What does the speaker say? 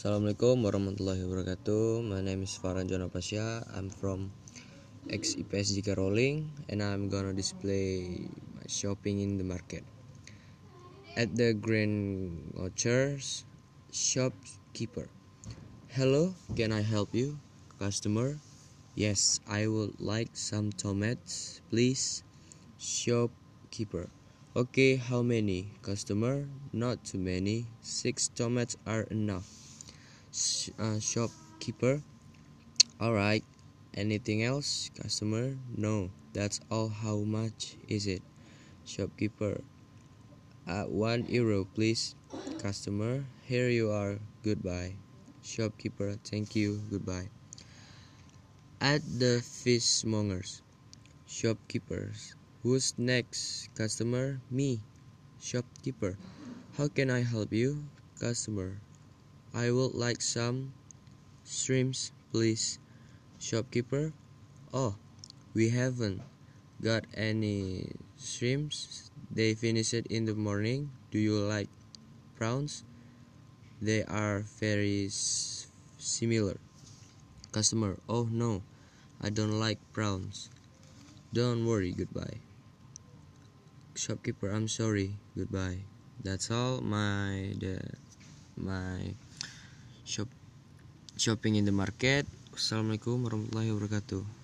Assalamualaikum warahmatullahi wabarakatuh. My name is Farhan Jonapasya. I'm from XIPS JK Rolling and I'm gonna display my shopping in the market. At the Grand Orchards shopkeeper. Hello, can I help you? Customer. Yes, I would like some tomatoes, please. Shopkeeper. Okay, how many? Customer. Not too many. Six tomatoes are enough uh, shopkeeper. Alright. Anything else? Customer. No. That's all. How much is it? Shopkeeper. Uh, one euro, please. Customer. Here you are. Goodbye. Shopkeeper. Thank you. Goodbye. At the fishmongers. Shopkeepers. Who's next? Customer. Me. Shopkeeper. How can I help you? Customer. I would like some shrimps, please. Shopkeeper. Oh, we haven't got any shrimps. They finished in the morning. Do you like prawns? They are very similar. Customer. Oh no, I don't like prawns. Don't worry. Goodbye. Shopkeeper. I'm sorry. Goodbye. That's all my the my shop shopping in the market. Assalamualaikum warahmatullahi wabarakatuh.